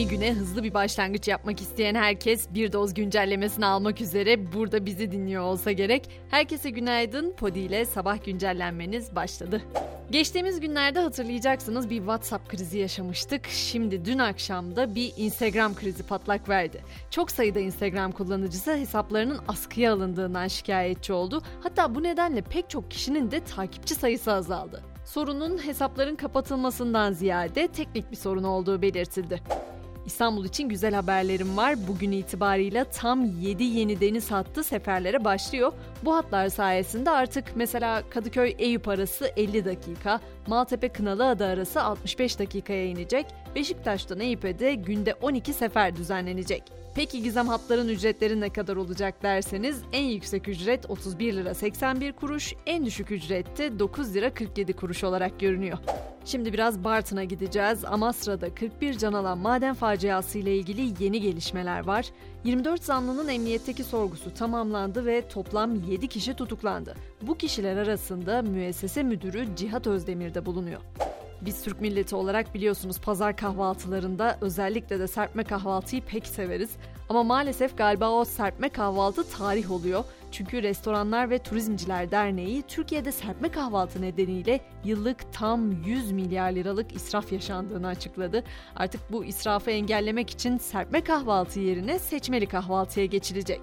Yeni güne hızlı bir başlangıç yapmak isteyen herkes bir doz güncellemesini almak üzere burada bizi dinliyor olsa gerek. Herkese günaydın. Podi ile sabah güncellenmeniz başladı. Geçtiğimiz günlerde hatırlayacaksınız bir WhatsApp krizi yaşamıştık. Şimdi dün akşamda bir Instagram krizi patlak verdi. Çok sayıda Instagram kullanıcısı hesaplarının askıya alındığından şikayetçi oldu. Hatta bu nedenle pek çok kişinin de takipçi sayısı azaldı. Sorunun hesapların kapatılmasından ziyade teknik bir sorun olduğu belirtildi. İstanbul için güzel haberlerim var. Bugün itibarıyla tam 7 yeni deniz hattı seferlere başlıyor. Bu hatlar sayesinde artık mesela Kadıköy Eyüp arası 50 dakika, Maltepe Kınalıada arası 65 dakikaya inecek. Beşiktaş'tan Eyüp'e de günde 12 sefer düzenlenecek. Peki gizem hatların ücretleri ne kadar olacak derseniz en yüksek ücret 31 lira 81 kuruş, en düşük ücret de 9 lira 47 kuruş olarak görünüyor. Şimdi biraz Bartın'a gideceğiz. Amasra'da 41 can alan maden faciası ile ilgili yeni gelişmeler var. 24 zanlının emniyetteki sorgusu tamamlandı ve toplam 7 kişi tutuklandı. Bu kişiler arasında müessese müdürü Cihat Özdemir de bulunuyor. Biz Türk milleti olarak biliyorsunuz pazar kahvaltılarında özellikle de serpme kahvaltıyı pek severiz. Ama maalesef galiba o serpme kahvaltı tarih oluyor. Çünkü Restoranlar ve Turizmciler Derneği Türkiye'de serpme kahvaltı nedeniyle yıllık tam 100 milyar liralık israf yaşandığını açıkladı. Artık bu israfı engellemek için serpme kahvaltı yerine seçmeli kahvaltıya geçilecek.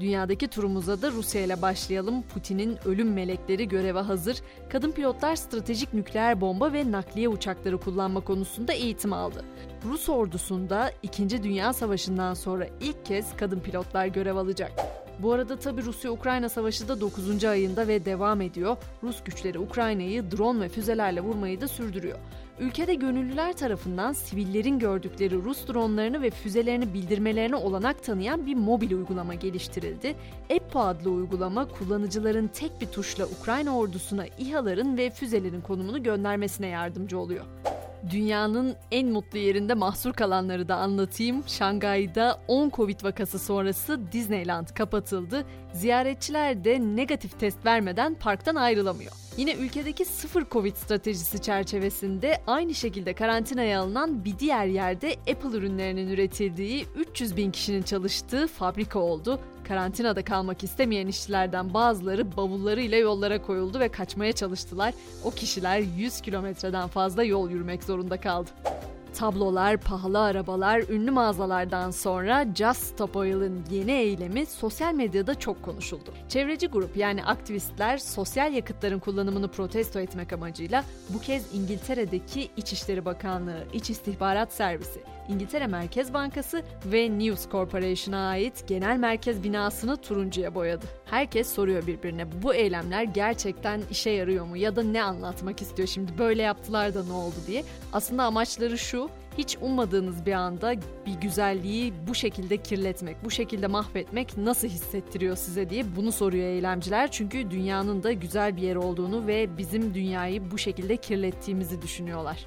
Dünyadaki turumuza da Rusya ile başlayalım. Putin'in ölüm melekleri göreve hazır. Kadın pilotlar stratejik nükleer bomba ve nakliye uçakları kullanma konusunda eğitim aldı. Rus ordusunda 2. Dünya Savaşı'ndan sonra ilk kez kadın pilotlar görev alacak. Bu arada tabi Rusya-Ukrayna savaşı da 9. ayında ve devam ediyor. Rus güçleri Ukrayna'yı drone ve füzelerle vurmayı da sürdürüyor. Ülkede gönüllüler tarafından sivillerin gördükleri Rus dronlarını ve füzelerini bildirmelerine olanak tanıyan bir mobil uygulama geliştirildi. EPPO adlı uygulama kullanıcıların tek bir tuşla Ukrayna ordusuna İHA'ların ve füzelerin konumunu göndermesine yardımcı oluyor. Dünyanın en mutlu yerinde mahsur kalanları da anlatayım. Şangay'da 10 Covid vakası sonrası Disneyland kapatıldı. Ziyaretçiler de negatif test vermeden parktan ayrılamıyor. Yine ülkedeki sıfır Covid stratejisi çerçevesinde aynı şekilde karantinaya alınan bir diğer yerde Apple ürünlerinin üretildiği 300 bin kişinin çalıştığı fabrika oldu. Karantinada kalmak istemeyen işçilerden bazıları bavullarıyla yollara koyuldu ve kaçmaya çalıştılar. O kişiler 100 kilometreden fazla yol yürümek zorunda kaldı. Tablolar, pahalı arabalar, ünlü mağazalardan sonra Just Stop Oil'ın yeni eylemi sosyal medyada çok konuşuldu. Çevreci grup yani aktivistler sosyal yakıtların kullanımını protesto etmek amacıyla bu kez İngiltere'deki İçişleri Bakanlığı, İç İstihbarat Servisi, İngiltere Merkez Bankası ve News Corporation'a ait genel merkez binasını turuncuya boyadı. Herkes soruyor birbirine bu eylemler gerçekten işe yarıyor mu ya da ne anlatmak istiyor şimdi böyle yaptılar da ne oldu diye. Aslında amaçları şu hiç ummadığınız bir anda bir güzelliği bu şekilde kirletmek, bu şekilde mahvetmek nasıl hissettiriyor size diye bunu soruyor eylemciler. Çünkü dünyanın da güzel bir yer olduğunu ve bizim dünyayı bu şekilde kirlettiğimizi düşünüyorlar.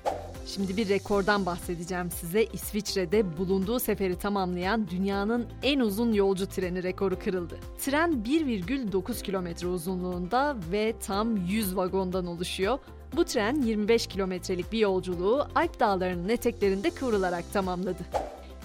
Şimdi bir rekordan bahsedeceğim size. İsviçre'de bulunduğu seferi tamamlayan dünyanın en uzun yolcu treni rekoru kırıldı. Tren 1,9 kilometre uzunluğunda ve tam 100 vagondan oluşuyor. Bu tren 25 kilometrelik bir yolculuğu Alp dağlarının eteklerinde kıvrılarak tamamladı.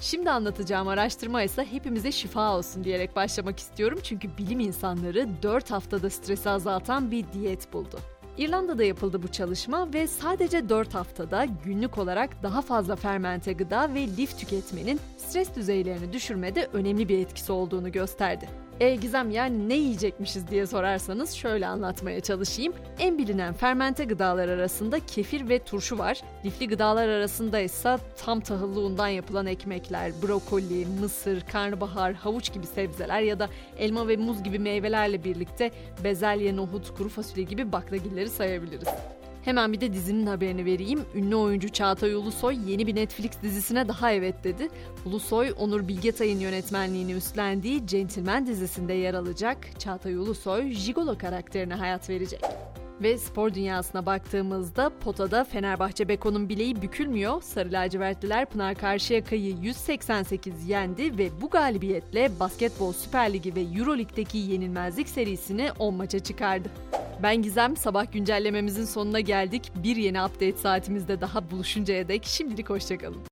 Şimdi anlatacağım araştırma ise hepimize şifa olsun diyerek başlamak istiyorum çünkü bilim insanları 4 haftada stresi azaltan bir diyet buldu. İrlanda'da yapıldı bu çalışma ve sadece 4 haftada günlük olarak daha fazla fermente gıda ve lif tüketmenin stres düzeylerini düşürmede önemli bir etkisi olduğunu gösterdi. E Gizem yani ne yiyecekmişiz diye sorarsanız şöyle anlatmaya çalışayım. En bilinen fermente gıdalar arasında kefir ve turşu var. Lifli gıdalar arasında ise tam tahıllı undan yapılan ekmekler, brokoli, mısır, karnabahar, havuç gibi sebzeler ya da elma ve muz gibi meyvelerle birlikte bezelye, nohut, kuru fasulye gibi baklagilleri sayabiliriz. Hemen bir de dizinin haberini vereyim. Ünlü oyuncu Çağatay Ulusoy yeni bir Netflix dizisine daha evet dedi. Ulusoy, Onur Bilgetay'ın yönetmenliğini üstlendiği Gentleman dizisinde yer alacak. Çağatay Ulusoy, Jigolo karakterine hayat verecek. Ve spor dünyasına baktığımızda potada Fenerbahçe Beko'nun bileği bükülmüyor. Sarı lacivertliler Pınar Karşıyaka'yı 188 yendi ve bu galibiyetle Basketbol Süper Ligi ve Euroleague'deki yenilmezlik serisini 10 maça çıkardı. Ben Gizem, sabah güncellememizin sonuna geldik. Bir yeni update saatimizde daha buluşuncaya dek şimdilik hoşçakalın.